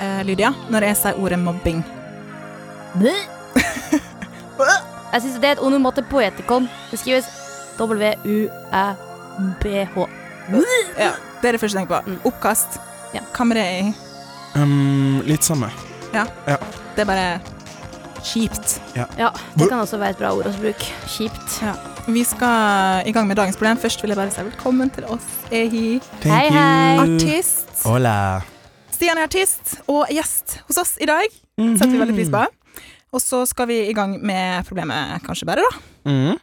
eh, Lydia, når jeg sier ordet mobbing? Jeg syns det er et onomatopoetikon. Det skrives W-U-æ-b-h. Ja, Det er det første jeg tenker på. Mm. Oppkast. Ja. Hva med det i? Um, litt samme. Ja, Det er bare kjipt. Ja, det kan også være et bra ord å bruke. Kjipt. Vi skal i gang med dagens problem. Først vil jeg bare si velkommen til oss, Ehi. Thank Hei, hei. you. Artist. Hola. Stian er artist og gjest hos oss i dag. Setter vi veldig pris på. Og så skal vi i gang med problemet kanskje bare, da. Mhm.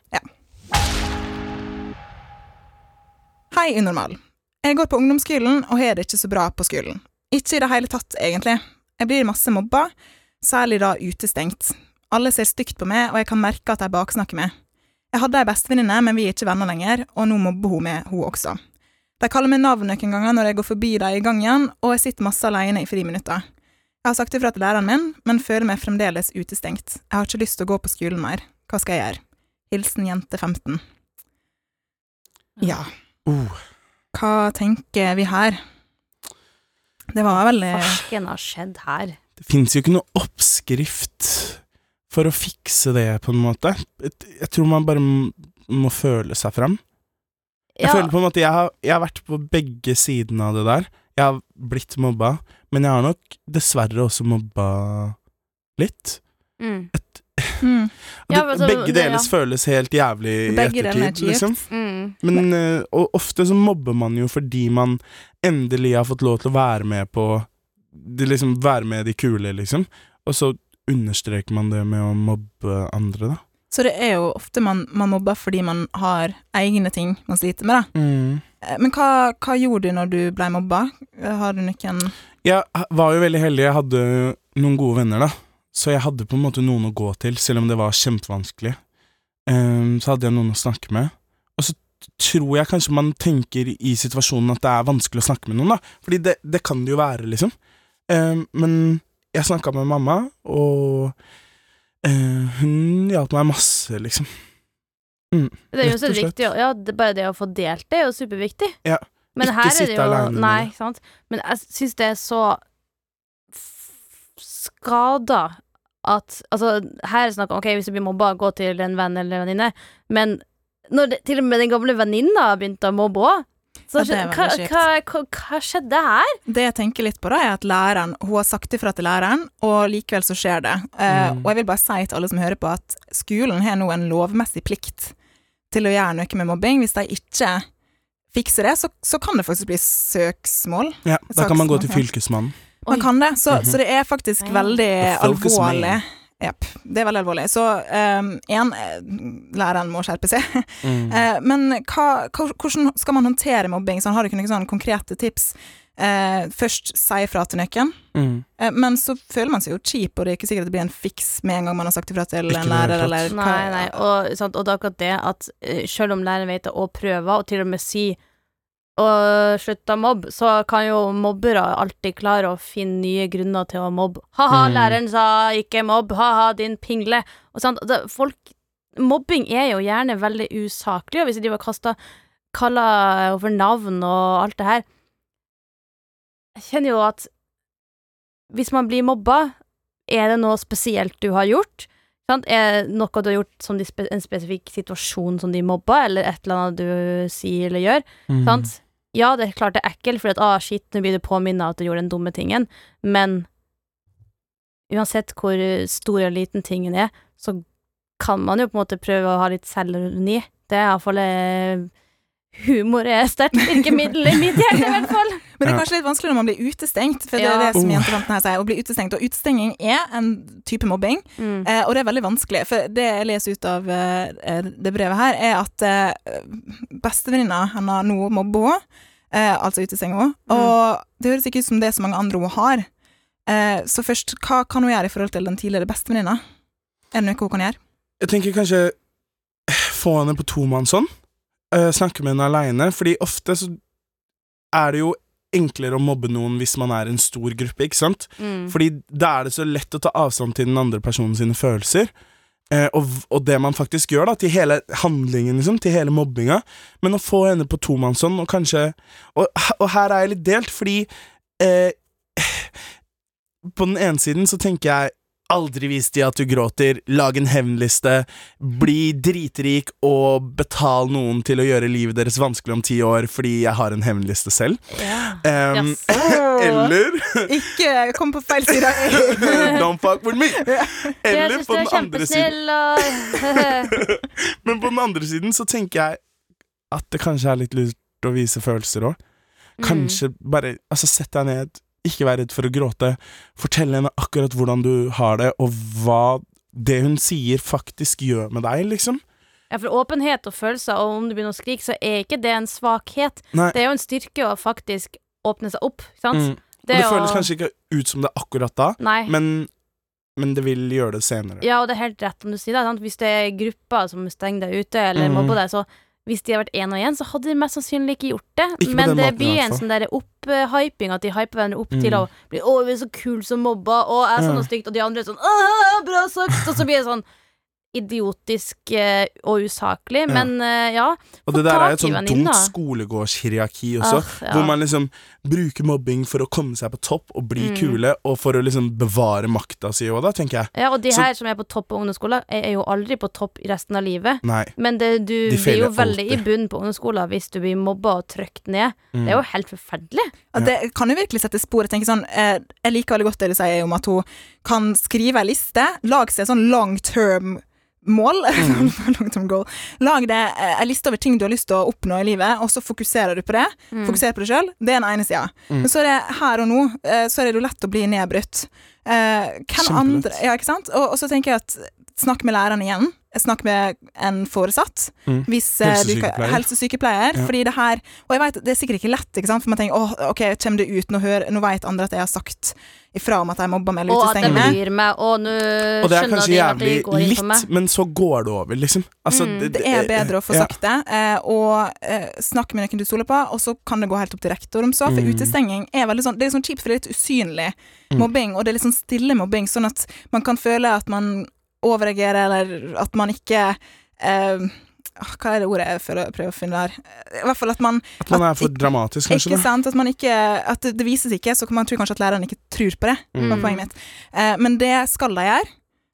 Hei, unormal. Jeg går på ungdomsskolen og har det ikke så bra på skolen. Ikke i det hele tatt, egentlig. Jeg blir masse mobba, særlig da utestengt. Alle ser stygt på meg, og jeg kan merke at de baksnakker meg. Jeg hadde ei bestevenninne, men vi er ikke venner lenger, og nå mobber hun meg, hun også. De kaller meg navn noen ganger når jeg går forbi dem i gangen, og jeg sitter masse alene i friminutter. Jeg har sagt ifra til læreren min, men føler meg fremdeles utestengt. Jeg har ikke lyst til å gå på skolen mer. Hva skal jeg gjøre? Hilsen jente 15. Ja. Oh. Hva tenker vi her? Det var veldig Farsken har skjedd her. Det fins jo ikke noe oppskrift for å fikse det, på en måte. Jeg jeg tror man bare må føle seg fram. Jeg Ja, føler på en måte jeg har, jeg har vært på begge sidene av det der. Jeg har blitt mobba, men jeg har nok dessverre også mobba litt. mm, mm. Og Ja, det, så- begge deler ja. føles helt jævlig i Begge er ettertid, liksom. mm. Men eh, og ofte så mobber man jo fordi man endelig har fått lov til å være med på de, liksom Være med de kule, liksom. Og så understreker man det med å mobbe andre, da. Så det er jo ofte man, man mobber fordi man har egne ting man sliter med, da. Mm. Men hva, hva gjorde du når du ble mobba? Eh, Har du noen Jeg var jo veldig heldig. Jeg hadde noen gode venner, da. Så jeg hadde på en måte noen å gå til, selv om det var kjempevanskelig. Um, så hadde jeg noen å snakke med. Og så tror jeg kanskje man tenker i situasjonen at det er vanskelig å snakke med noen, da. Fordi det, det kan det jo være, liksom. Um, men jeg snakka med mamma, og eh, hun hjalp meg masse, liksom. Mm. Det er jo så viktig, ja, det, bare det å få delt det er jo superviktig. Ja. Men Ikke sitte aleine. Nei, ikke sant. Men jeg syns det er så skada at Altså, her er det snakk om Ok, hvis du blir mobba, gå til en venn eller venninne, men når det, til og med den gamle venninna begynte å mobbe òg så Ja, hva, hva, hva, hva skjedde her? Det jeg tenker litt på, da, er at læreren Hun har sagt ifra til læreren, og likevel så skjer det. Mm. Uh, Og jeg vil bare si til alle som hører på, at skolen har nå en lovmessig plikt til å gjøre noe med mobbing. Hvis de ikke fikser det, så, så kan det faktisk bli søksmål. Ja, da kan man gå til fylkesmannen. Man kan det, så, Mhm. så det er faktisk veldig alvorlig. Jepp, det er veldig alvorlig. Så én, læreren må skjerpe seg. Mm. Eh, men hva, hva, hvordan skal man håndtere mobbing? Så han har du ikke noen sånne konkrete tips? Eh, først si ifra til noen, Mm. eh, men så føler man seg jo kjip, og det er ikke sikkert det blir en fiks med en gang man har sagt ifra til en lærer, eller hva Nei, nei, og, sant, og det er akkurat det at eh, selv om læreren vet det og prøver, og til og med sier og slutta å mobbe, så kan jo mobbere alltid klare å finne nye grunner til å mobbe. Ha-ha, Mm. læreren sa ikke mobb, ha-ha, din pingle. Og sånt. folk Mobbing er jo gjerne veldig usaklig, og hvis de driver og kaster kaller over navn og alt det her Jeg kjenner jo at hvis man blir mobba, er det noe spesielt du har gjort? Sant? Er det noe du har gjort som de en spesifikk situasjon som de mobba, eller et eller annet du sier eller gjør? Mm. Sant? Ja, det er klart det er ekkelt, for at, ah, shit, nå blir du påminnet at du gjorde den dumme tingen, men uansett hvor stor eller liten tingen er, så kan man jo på en måte prøve å ha litt selvironi. Det er iallfall Humor er sterkt virkemiddel i mitt hjerte, i hvert fall. Men det er kanskje litt vanskelig når man blir utestengt, for det er det som Oh. jentefanten her sier. Å bli utestengt, og utestenging er en type mobbing, Mm. eh, og det er veldig vanskelig. For det jeg leser ut av eh, det brevet her, er at eh, bestevenninna hennes nå mobber henne, eh, altså utestenger henne, Mm. og det høres ikke ut som det er så mange andre hun har. Eh, så først, hva kan hun gjøre i forhold til den tidligere bestevenninna? Er det noe hun kan gjøre? Jeg tenker kanskje eh, få henne på tomannshånd. Uh, snakke med henne aleine, fordi ofte så er det jo enklere å mobbe noen hvis man er en stor gruppe, ikke sant? Mm. Fordi da er det så lett å ta avstand til den andre personen sine følelser. Eh, og, og det man faktisk gjør, da, til hele handlingen, liksom, til hele mobbinga. Men å få henne på tomannshånd, og kanskje Og, og her er jeg litt delt, fordi eh, På den ene siden så tenker jeg Aldri vis de at du gråter, lag en hevnliste, bli dritrik og betal noen til å gjøre livet deres vanskelig om ti år fordi jeg har en hevnliste selv. Yeah. Um, Yes. eller Ikke kom på feil side. Don't fuck with me! Eller på den andre siden Men på den andre siden så tenker jeg at det kanskje er litt lurt å vise følelser òg. Mm. Kanskje bare Altså, sett deg ned, ikke vær redd for å gråte. Fortell henne akkurat hvordan du har det, og hva det hun sier, faktisk gjør med deg, liksom. Ja, for åpenhet og følelser, og om du begynner å skrike, så er ikke det en svakhet. Nei. Det er jo en styrke å faktisk åpne seg opp, sant? Mm. Det det å- føles kanskje ikke ut som det akkurat da, Nei. men, men det vil gjøre det senere. Ja, og det er helt rett om du sier det. Sant? Hvis det er grupper som stenger deg ute, eller mm. mobber deg, så hvis de har vært én og én, så hadde de mest sannsynlig ikke gjort det. Ikke Men det blir en sånn opphyping, at de hyper hverandre opp til Mhm. å bli 'Å, vi er så kul som mobba', 'Å, jeg er sånn og stygt', og de andre er sånn 'Å, bra sagt', og så blir det sånn idiotisk eh, og usaklig. Men eh, ja. Og det der er et sånn tungt dumt skolegårdshierarki også, Ah, ja. hvor man liksom bruker mobbing for å komme seg på topp og bli Mm. kule, og for å liksom bevare makta si òg, da, tenker jeg. Ja, og de Så- her som er på topp på ungdomsskolen, er er jo aldri på topp i resten av livet. Nei. Men det, du De blir jo veldig veldig i alltid. bunnen på ungdomsskolen hvis du blir mobba og trykt ned. Mm. Det er jo helt forferdelig. Ja, det kan jo virkelig sette spor. Jeg, tenker sånn, eh, jeg liker veldig godt det du sier om at hun kan skrive ei liste, lage seg sånn long term mål. mm. goal. Lag deg eh, ei liste over ting du har lyst til å oppnå i livet, og så fokuserer du på det. Mm. Fokuser på det sjøl. Det er den ene sida. Mm. Men så er det her og nå, eh, så er det jo lett å bli nedbrutt. Eh, hvem andre Ja, ikke sant? Og, og så tenker jeg at snakk med læreren igjen. Snakk med en foresatt. Mm. Hvis eh, kan- Helsesykepleier. Helsesykepleier. Ja. Fordi det her Og jeg vet, det er sikkert ikke lett, ikke sant? for man tenker åh, ok, kommer det ut, nå, hører, nå vet andre at jeg har sagt ifra om at jeg mobber meg eller Og at det utestenger meg. bryr meg, og nå Og det er kanskje de jævlig det litt, meg. men så går det over, liksom. Altså, Mm, Det er bedre å få ja. sagt det, eh, og snakk snakke med noen du stoler på, og så kan det gå helt opp til rektor om så, for Mm. utestenging er veldig sånn Det er sånn kjipt, for det er litt usynlig Mm. mobbing, og det er litt sånn stille mobbing, sånn at man kan føle at man overreagerer, eller at man ikke eh, ah, Hva er det ordet jeg føler, prøver å finne der? I hvert fall at man At man at er for ikke- dramatisk, kanskje. Ikke sant? At man ikke At det, vises ikke, så kan man tro kanskje at læreren ikke tror på det. Mm. var poenget mitt. Eh, men det skal de gjøre.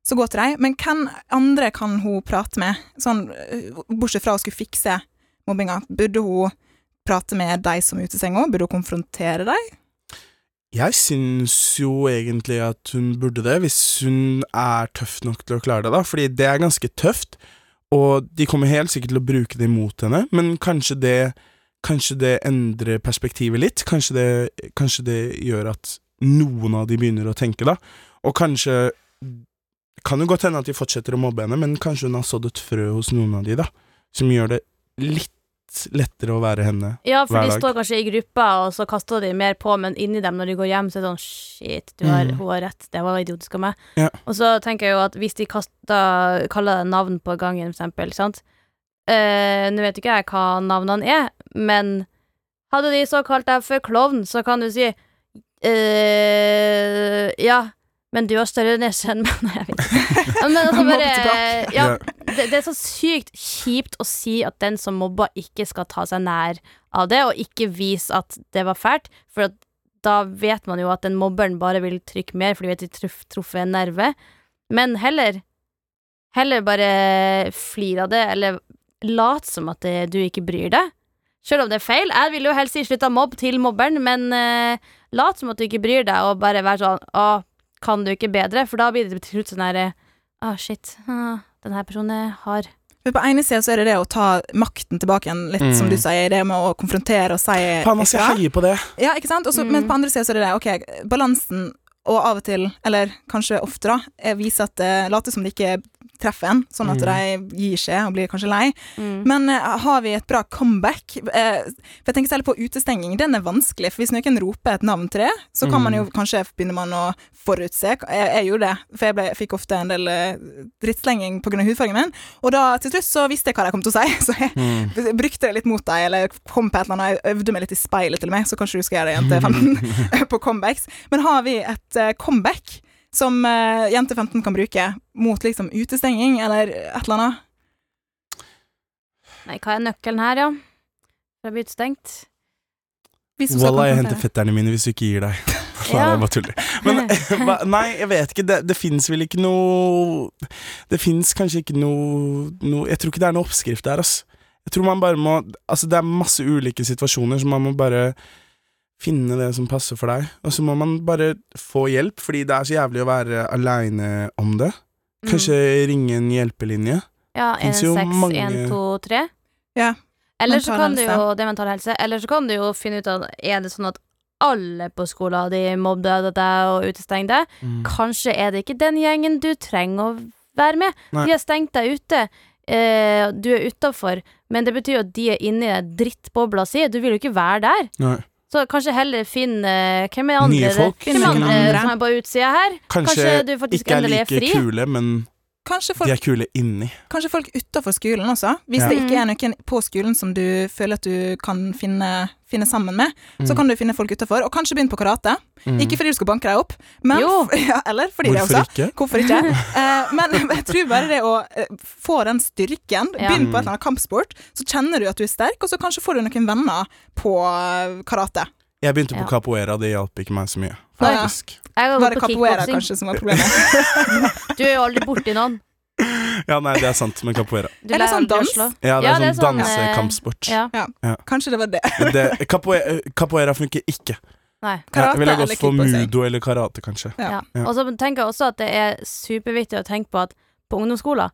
Så gå til dem. Men hvem andre kan hun prate med? Sånn, eh, bortsett fra å skulle fikse mobbinga. Burde hun prate med de som er i henne? Burde hun konfrontere dem? Jeg syns jo egentlig at hun burde det, hvis hun er tøff nok til å klare det, da. Fordi det er ganske tøft, og de kommer helt sikkert til å bruke det imot henne, men kanskje det Kanskje det endrer perspektivet litt. Kanskje det, kanskje det gjør at noen av de begynner å tenke, da. Og kanskje Kan jo godt hende at de fortsetter å mobbe henne, men kanskje hun har sådd et frø hos noen av de, da. Som gjør det litt lettere å være henne. Ja, for de står kanskje i gruppa, og så kaster de mer på, men inni dem når de går hjem, så er det sånn shit, du har, Mm. hun har rett, det var idiotisk av meg. Ja. Og så tenker jeg jo at hvis de kaster, kaller navn på gangen, for eksempel, sant. Eh, Nå vet ikke jeg hva navnene er, men hadde de så kalt deg for klovn, så kan du si eh, Ja, men du har større nese enn meg. Nei, jeg vet ikke. Men altså bare. Ja, det, det er så sykt kjipt å si at den som mobber, ikke skal ta seg nær av det, og ikke vise at det var fælt, for at da vet man jo at den mobberen bare vil trykke mer fordi de vet de truff, truffet en nerve. Men heller Heller bare flir av det, eller lat som at det, du ikke bryr deg. Selv om det er feil. Jeg vil jo helst si slutt å mobbe til mobberen, men uh, lat som at du ikke bryr deg, og bare være sånn Å, kan du ikke bedre? For da blir det til slutt sånn herre Å, shit. Ah, den her personen har. Men på ene sida så er det det å ta makten tilbake igjen, litt Mm. som du sier. Det med å konfrontere og si Faen, altså, jeg heier på det. Ja, ikke sant? Også, Men Mm. på andre sida så er det det, ok, balansen og av og til, eller kanskje ofte, da, viser at det later som det ikke treffer en, sånn at Mm. de gir seg og blir kanskje lei. Mm. Men uh, har vi et bra comeback? Uh, for jeg tenker særlig på utestenging. Den er vanskelig, for hvis noen roper et navn til det, så kan man jo kanskje begynne man å forutse. Jeg, jeg gjorde det, for jeg, ble, fikk ofte en del eh, drittslenging pga. hudfargen min. Og da til slutt så visste jeg hva de kom til å si, så jeg Mm. brukte det litt mot deg, eller kom på et eller annet, jeg øvde meg litt i speilet til og med, så kanskje du skal gjøre det, jente 15, på comebacks. Men har vi et comeback som uh, jente 15 kan bruke mot liksom utestenging, eller et eller annet? Nei, hva er nøkkelen her, ja? For å bli utestengt? Walla, Wallah, jeg henter fetterne mine hvis du ikke gir deg. Nei, Ja. jeg bare tuller. Men nei, jeg vet ikke. Det, det fins vel ikke noe Det fins kanskje ikke noe, noe Jeg tror ikke det er noe oppskrift der, ass. Jeg tror man bare må Altså, det er masse ulike situasjoner, så man må bare finne det som passer for deg. Og så må man bare få hjelp, fordi det er så jævlig å være aleine om det. Kanskje ringe en hjelpelinje. Ja, Finnes jo 1, 6, mange- 1, 2, 3. Ja. Eller så kan du jo Det er mental helse. Eller så kan du jo finne ut av er det sånn at alle på skolen de mobbet deg og utestenger deg? Mm. Kanskje er det ikke den gjengen du trenger å være med. Nei. De har stengt deg ute. Eh, du er utafor, men det betyr jo at de er inni den drittbobla si. Du vil jo ikke være der. Nei. Så kanskje heller finn eh, Hvem er andre? Nye folk. Hvem er andre andre. som er på utsida her? Kanskje, Kanskje du faktisk ikke er endelig er like fri? kule, men Kanskje de er kule inni. kanskje folk utafor skolen også. Hvis Ja. det ikke er noen på skolen som du føler at du kan finne, finne sammen med, så Mm. kan du finne folk utafor. Og kanskje begynne på karate. Mm. Ikke fordi du skal banke deg opp, men Jo. ja, Eller fordi det også. ikke? Hvorfor ikke? Eh, men jeg tror bare det å eh, få den styrken, Ja. begynn på et eller annet kampsport, så kjenner du at du er sterk, og så kanskje får du noen venner på eh, karate. Jeg begynte på Ja. capoeira, det hjalp ikke meg så mye. Faktisk. Var det capoeira kanskje som var problemet? Du er jo aldri borti noen. Ja, nei, det er sant med capoeira. Du Er det sånn dans? Ja, det er er sånn sånn, eh, dansekampsport. Ja. Kanskje det var det. Det, capoeira, capoeira funker ikke. Nei. Karate, Jeg Karate ville eller gått for mudo eller karate, kanskje. Ja. Ja. Ja. Og så tenker jeg også at det er superviktig å tenke på at på ungdomsskolen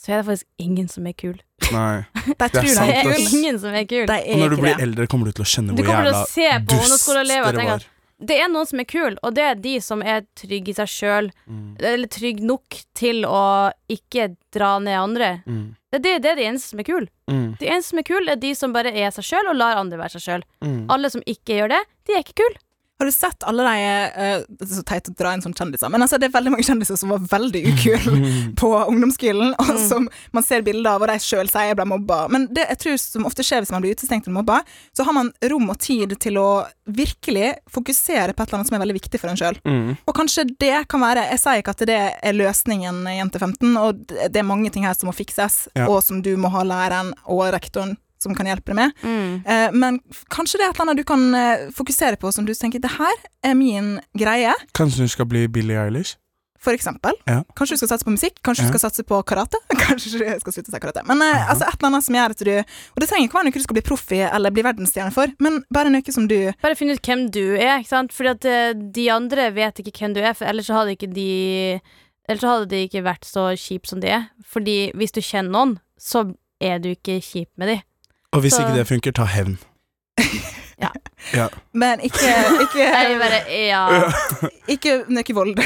så er det faktisk ingen som er kul. Nei. Det er tror de sant, Det er er ingen som er kul. Er Og er når du blir det. eldre, kommer du til å skjønne Du hvor kommer til jævla å se på dust ungdomsskoleelever og dere tenke var. at det er noen som er kule, og det er de som er trygge i seg sjøl, Mm. eller trygge nok til å ikke dra ned andre. Mm. Det er, det, det er de eneste som er kule. Mm. De eneste som er kule, er de som bare er seg sjøl og lar andre være seg sjøl. Mm. Alle som ikke gjør det, de er ikke kule. Har du sett alle de eh, Det er så teit å dra inn sånne kjendiser, men altså, det er veldig mange kjendiser som var veldig ukule på ungdomsskolen, og Mm. som man ser bilder av, og de sjøl sier jeg ble mobba. Men det jeg tror som ofte skjer hvis man blir utestengt eller mobba, så har man rom og tid til å virkelig fokusere på et eller annet som er veldig viktig for en sjøl. Mm. Og kanskje det kan være Jeg sier ikke at det er løsningen, jente 15, og det er mange ting her som må fikses, Ja. og som du må ha læreren og rektoren som kan hjelpe deg med. Eh, men kanskje det er et eller annet du kan eh, fokusere på som du tenker det her er min greie, Kanskje du skal bli Billie Eilish? for eksempel. Ja. Kanskje du skal satse på musikk, kanskje Ja. du skal satse på karate. Kanskje du skal slutte å si karate. Men eh, Aha. altså et eller annet som gjør at du Og det trenger ikke være noe du skal bli proff i eller bli verdensstjerne for, men bare noe som du Bare finne ut hvem du er, ikke sant? Fordi at eh, de andre vet ikke hvem du er, for ellers så hadde ikke de Ellers så hadde de ikke vært så kjipe som de er. Fordi hvis du kjenner noen, så er du ikke kjip med de. Og hvis Så- ikke det funker, ta hevn. Ja Men ikke Ikke, bare Ja. ikke noe vold.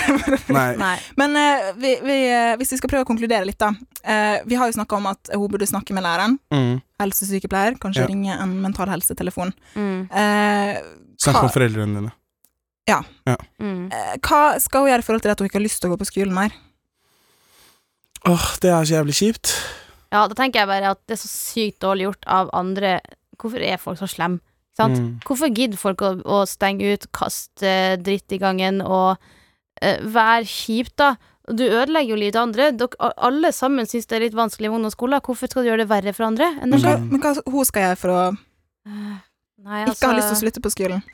Nei. Nei. Men uh, vi, vi, uh, hvis vi skal prøve å konkludere litt, da. Uh, vi har jo snakka om at hun burde snakke med læreren. Mm. Helsesykepleier. Kanskje Ja. ringe en mental helsetelefon. Mm. Eh, Snakk med foreldrene dine. Mm. eh, hva skal hun gjøre i forhold til at hun ikke har lyst til å gå på skolen mer? Åh, det er så jævlig kjipt. Ja, da tenker jeg bare at det er så sykt dårlig gjort av andre. Hvorfor er folk så slemme? Sant? Mm. Hvorfor gidder folk å, å stenge ut, kaste eh, dritt i gangen og uh, være kjipt, da? Du ødelegger jo livet til andre. Dere, alle sammen syns det er litt vanskelig med ungdomsskolen. Hvorfor skal du gjøre det verre for andre enn Men hva, men hva hun skal gjøre for å Nei, ikke altså ha lyst til å slutte på skolen?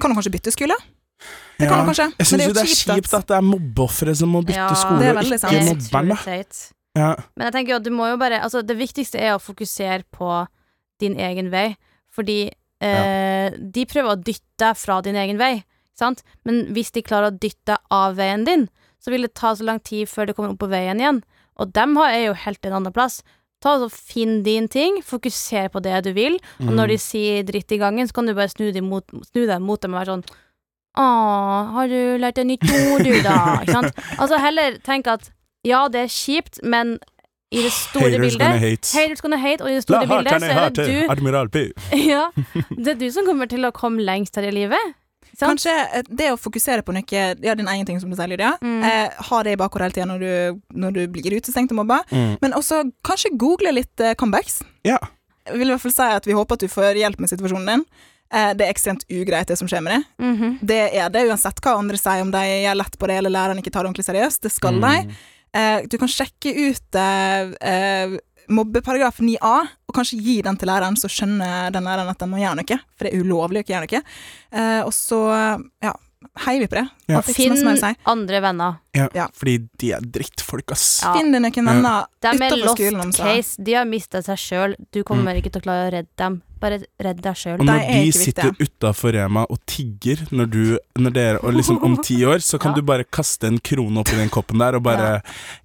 Kan hun kanskje bytte skole? Det Ja. kan hun kanskje. Jeg syns jo det er kjipt at det er mobbeofre som må bytte Ja, skole, det og ikke sant. Ja. Men jeg tenker jo at du må jo bare Altså, det viktigste er å fokusere på din egen vei, fordi eh, de prøver å dytte deg fra din egen vei, sant? Men hvis de klarer å dytte deg av veien din, så vil det ta så lang tid før du kommer opp på veien igjen. Og dem har, er jo helt en annen plass. Ta og Finn din ting, fokuser på det du vil, og Mm. når de sier dritt i gangen, så kan du bare snu, de mot, snu deg mot dem og være sånn Å, har du lært et nytt ord, du, da? Ikke sant? Altså, heller tenk at Ja, det er kjipt, men i det store Haters gonna bildet hate. Haters gonna hate, og i det store bildet så er det du Admiral P. Ja, det er du som kommer til å komme lengst her i livet. Sant? Kanskje eh, det å fokusere på noe Ja, din egen ting, som du sier, Lydia. Mm. Eh, ha det i bakhodet hele tida når, du- når du blir utestengt og mobba. Mm. Men også kanskje google litt eh, comebacks. Ja. Jeg vil i hvert fall si at vi håper at du får hjelp med situasjonen din. Eh, det er ekstremt ugreit, det som skjer med det. Mhm. Det er det, uansett hva andre sier om de gjør lett på det, eller læreren ikke tar det ordentlig seriøst. Det skal de. Eh, du kan sjekke ut eh, eh, mobbeparagraf 9a, og kanskje gi den til læreren, så skjønner den læreren at den må gjøre noe, for det er ulovlig å ikke gjøre noe. Og så, ja, heier vi på det. Ja. Finn si. andre venner. Ja, Ja. fordi de er drittfolk, ass. Ja. Finn deg noen venner er lost skolen. om case. De har mista seg sjøl. Du kommer ikke til å klare å redde dem. Bare redd deg sjøl. Og når de sitter utafor Rema og tigger når du når dere, Og liksom om ti år, så kan Ja. du bare kaste en krone oppi den koppen der og bare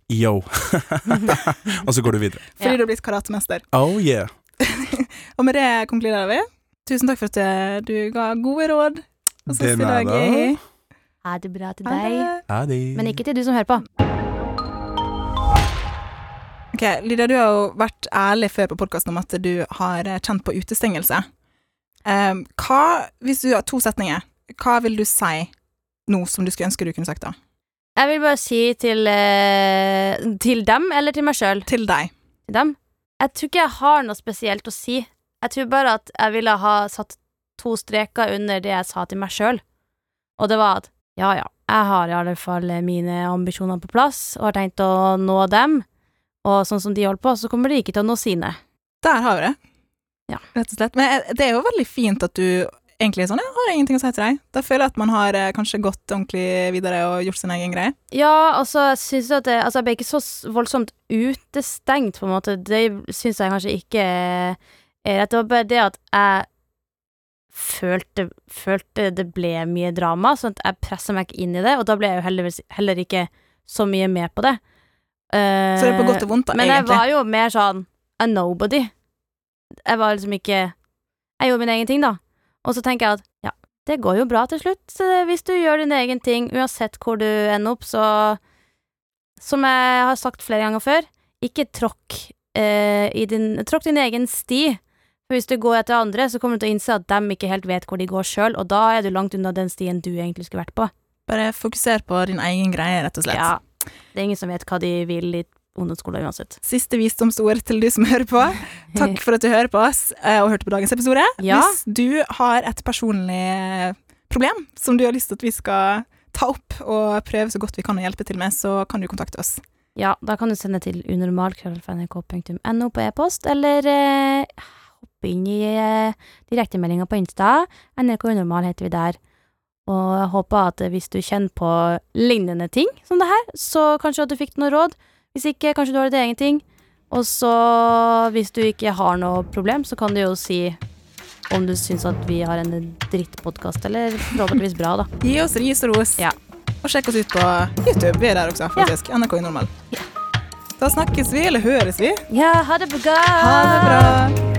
Yo. og så går du videre. Fordi Ja. du har blitt karatemester. Oh yeah. Og med det konkluderer vi. Tusen takk for at du ga gode råd. Og så sier er jeg. Ha det bra til deg. Ha det. Men ikke til du som hører på. Ok, Lydia, du har jo vært ærlig før på podkasten om at du har eh, kjent på utestengelse. Um, hva, hvis du har to setninger, hva vil du si nå som du skulle ønske du kunne sagt da? Jeg vil bare si til, eh, til dem, eller til meg sjøl. Til deg. Til dem. Jeg tror ikke jeg har noe spesielt å si. Jeg tror bare at jeg ville ha satt to streker under det jeg sa til meg sjøl. Og det var at ja, ja, jeg har i alle fall mine ambisjoner på plass, og har tenkt å nå dem. Og sånn som de holder på, så kommer de ikke til å nå sine. Der har vi det. Ja. Rett og slett. Men eh, det er jo veldig fint at du egentlig er sånn Jeg har ingenting å si til deg. Da føler jeg at man har eh, kanskje gått ordentlig videre og gjort sin egen greie. Ja, altså, jeg synes at det, altså, jeg ble ikke så voldsomt utestengt, på en måte. Det syns jeg kanskje ikke er rett. Det var bare det at jeg følte, følte det ble mye drama, sånn at jeg pressa meg ikke inn i det, og da ble jeg jo heller, heller ikke så mye med på det. Så det er på godt og vondt, da, Men jeg var jo mer sånn a nobody. Jeg var liksom ikke Jeg gjorde min egen ting, da. Og så tenker jeg at ja, det går jo bra til slutt. Hvis du gjør din egen ting, uansett hvor du ender opp, så Som jeg har sagt flere ganger før, ikke tråkk uh, i din Tråkk din egen sti. For hvis du går etter andre, så kommer du til å innse at de ikke helt vet hvor de går sjøl, og da er du langt unna den stien du egentlig skulle vært på. Bare fokuser på din egen greie, rett og slett. Ja, det er ingen som vet hva de vil i ungdomsskolen uansett. Siste visdomsord til du som hører på. Takk for at du hører på oss eh, og hørte på dagens episode. Ja. Hvis du har et personlig problem som du har lyst til at vi skal ta opp og prøve så godt vi kan å hjelpe til med, så kan du kontakte oss. Ja, da kan du sende til unormal.nrk.no på e-post, eller eh, hoppe inn i eh, direktemeldinga på Insta. NRK Unormal heter vi der. Og jeg håper at hvis du kjenner på lignende ting som det her, så kanskje at du fikk noe råd. Hvis ikke, kanskje du har ditt egen ting. Og så, hvis du ikke har noe problem, så kan du jo si om du syns at vi har en drittpodkast, eller forhåpentligvis bra, da. Gi oss ris og ros. Ja. Og sjekk oss ut på YouTube. Vi er der også, faktisk. NRK Unormal. Ja. Da snakkes vi, eller høres vi. Ja, ha det bra! Ha det bra.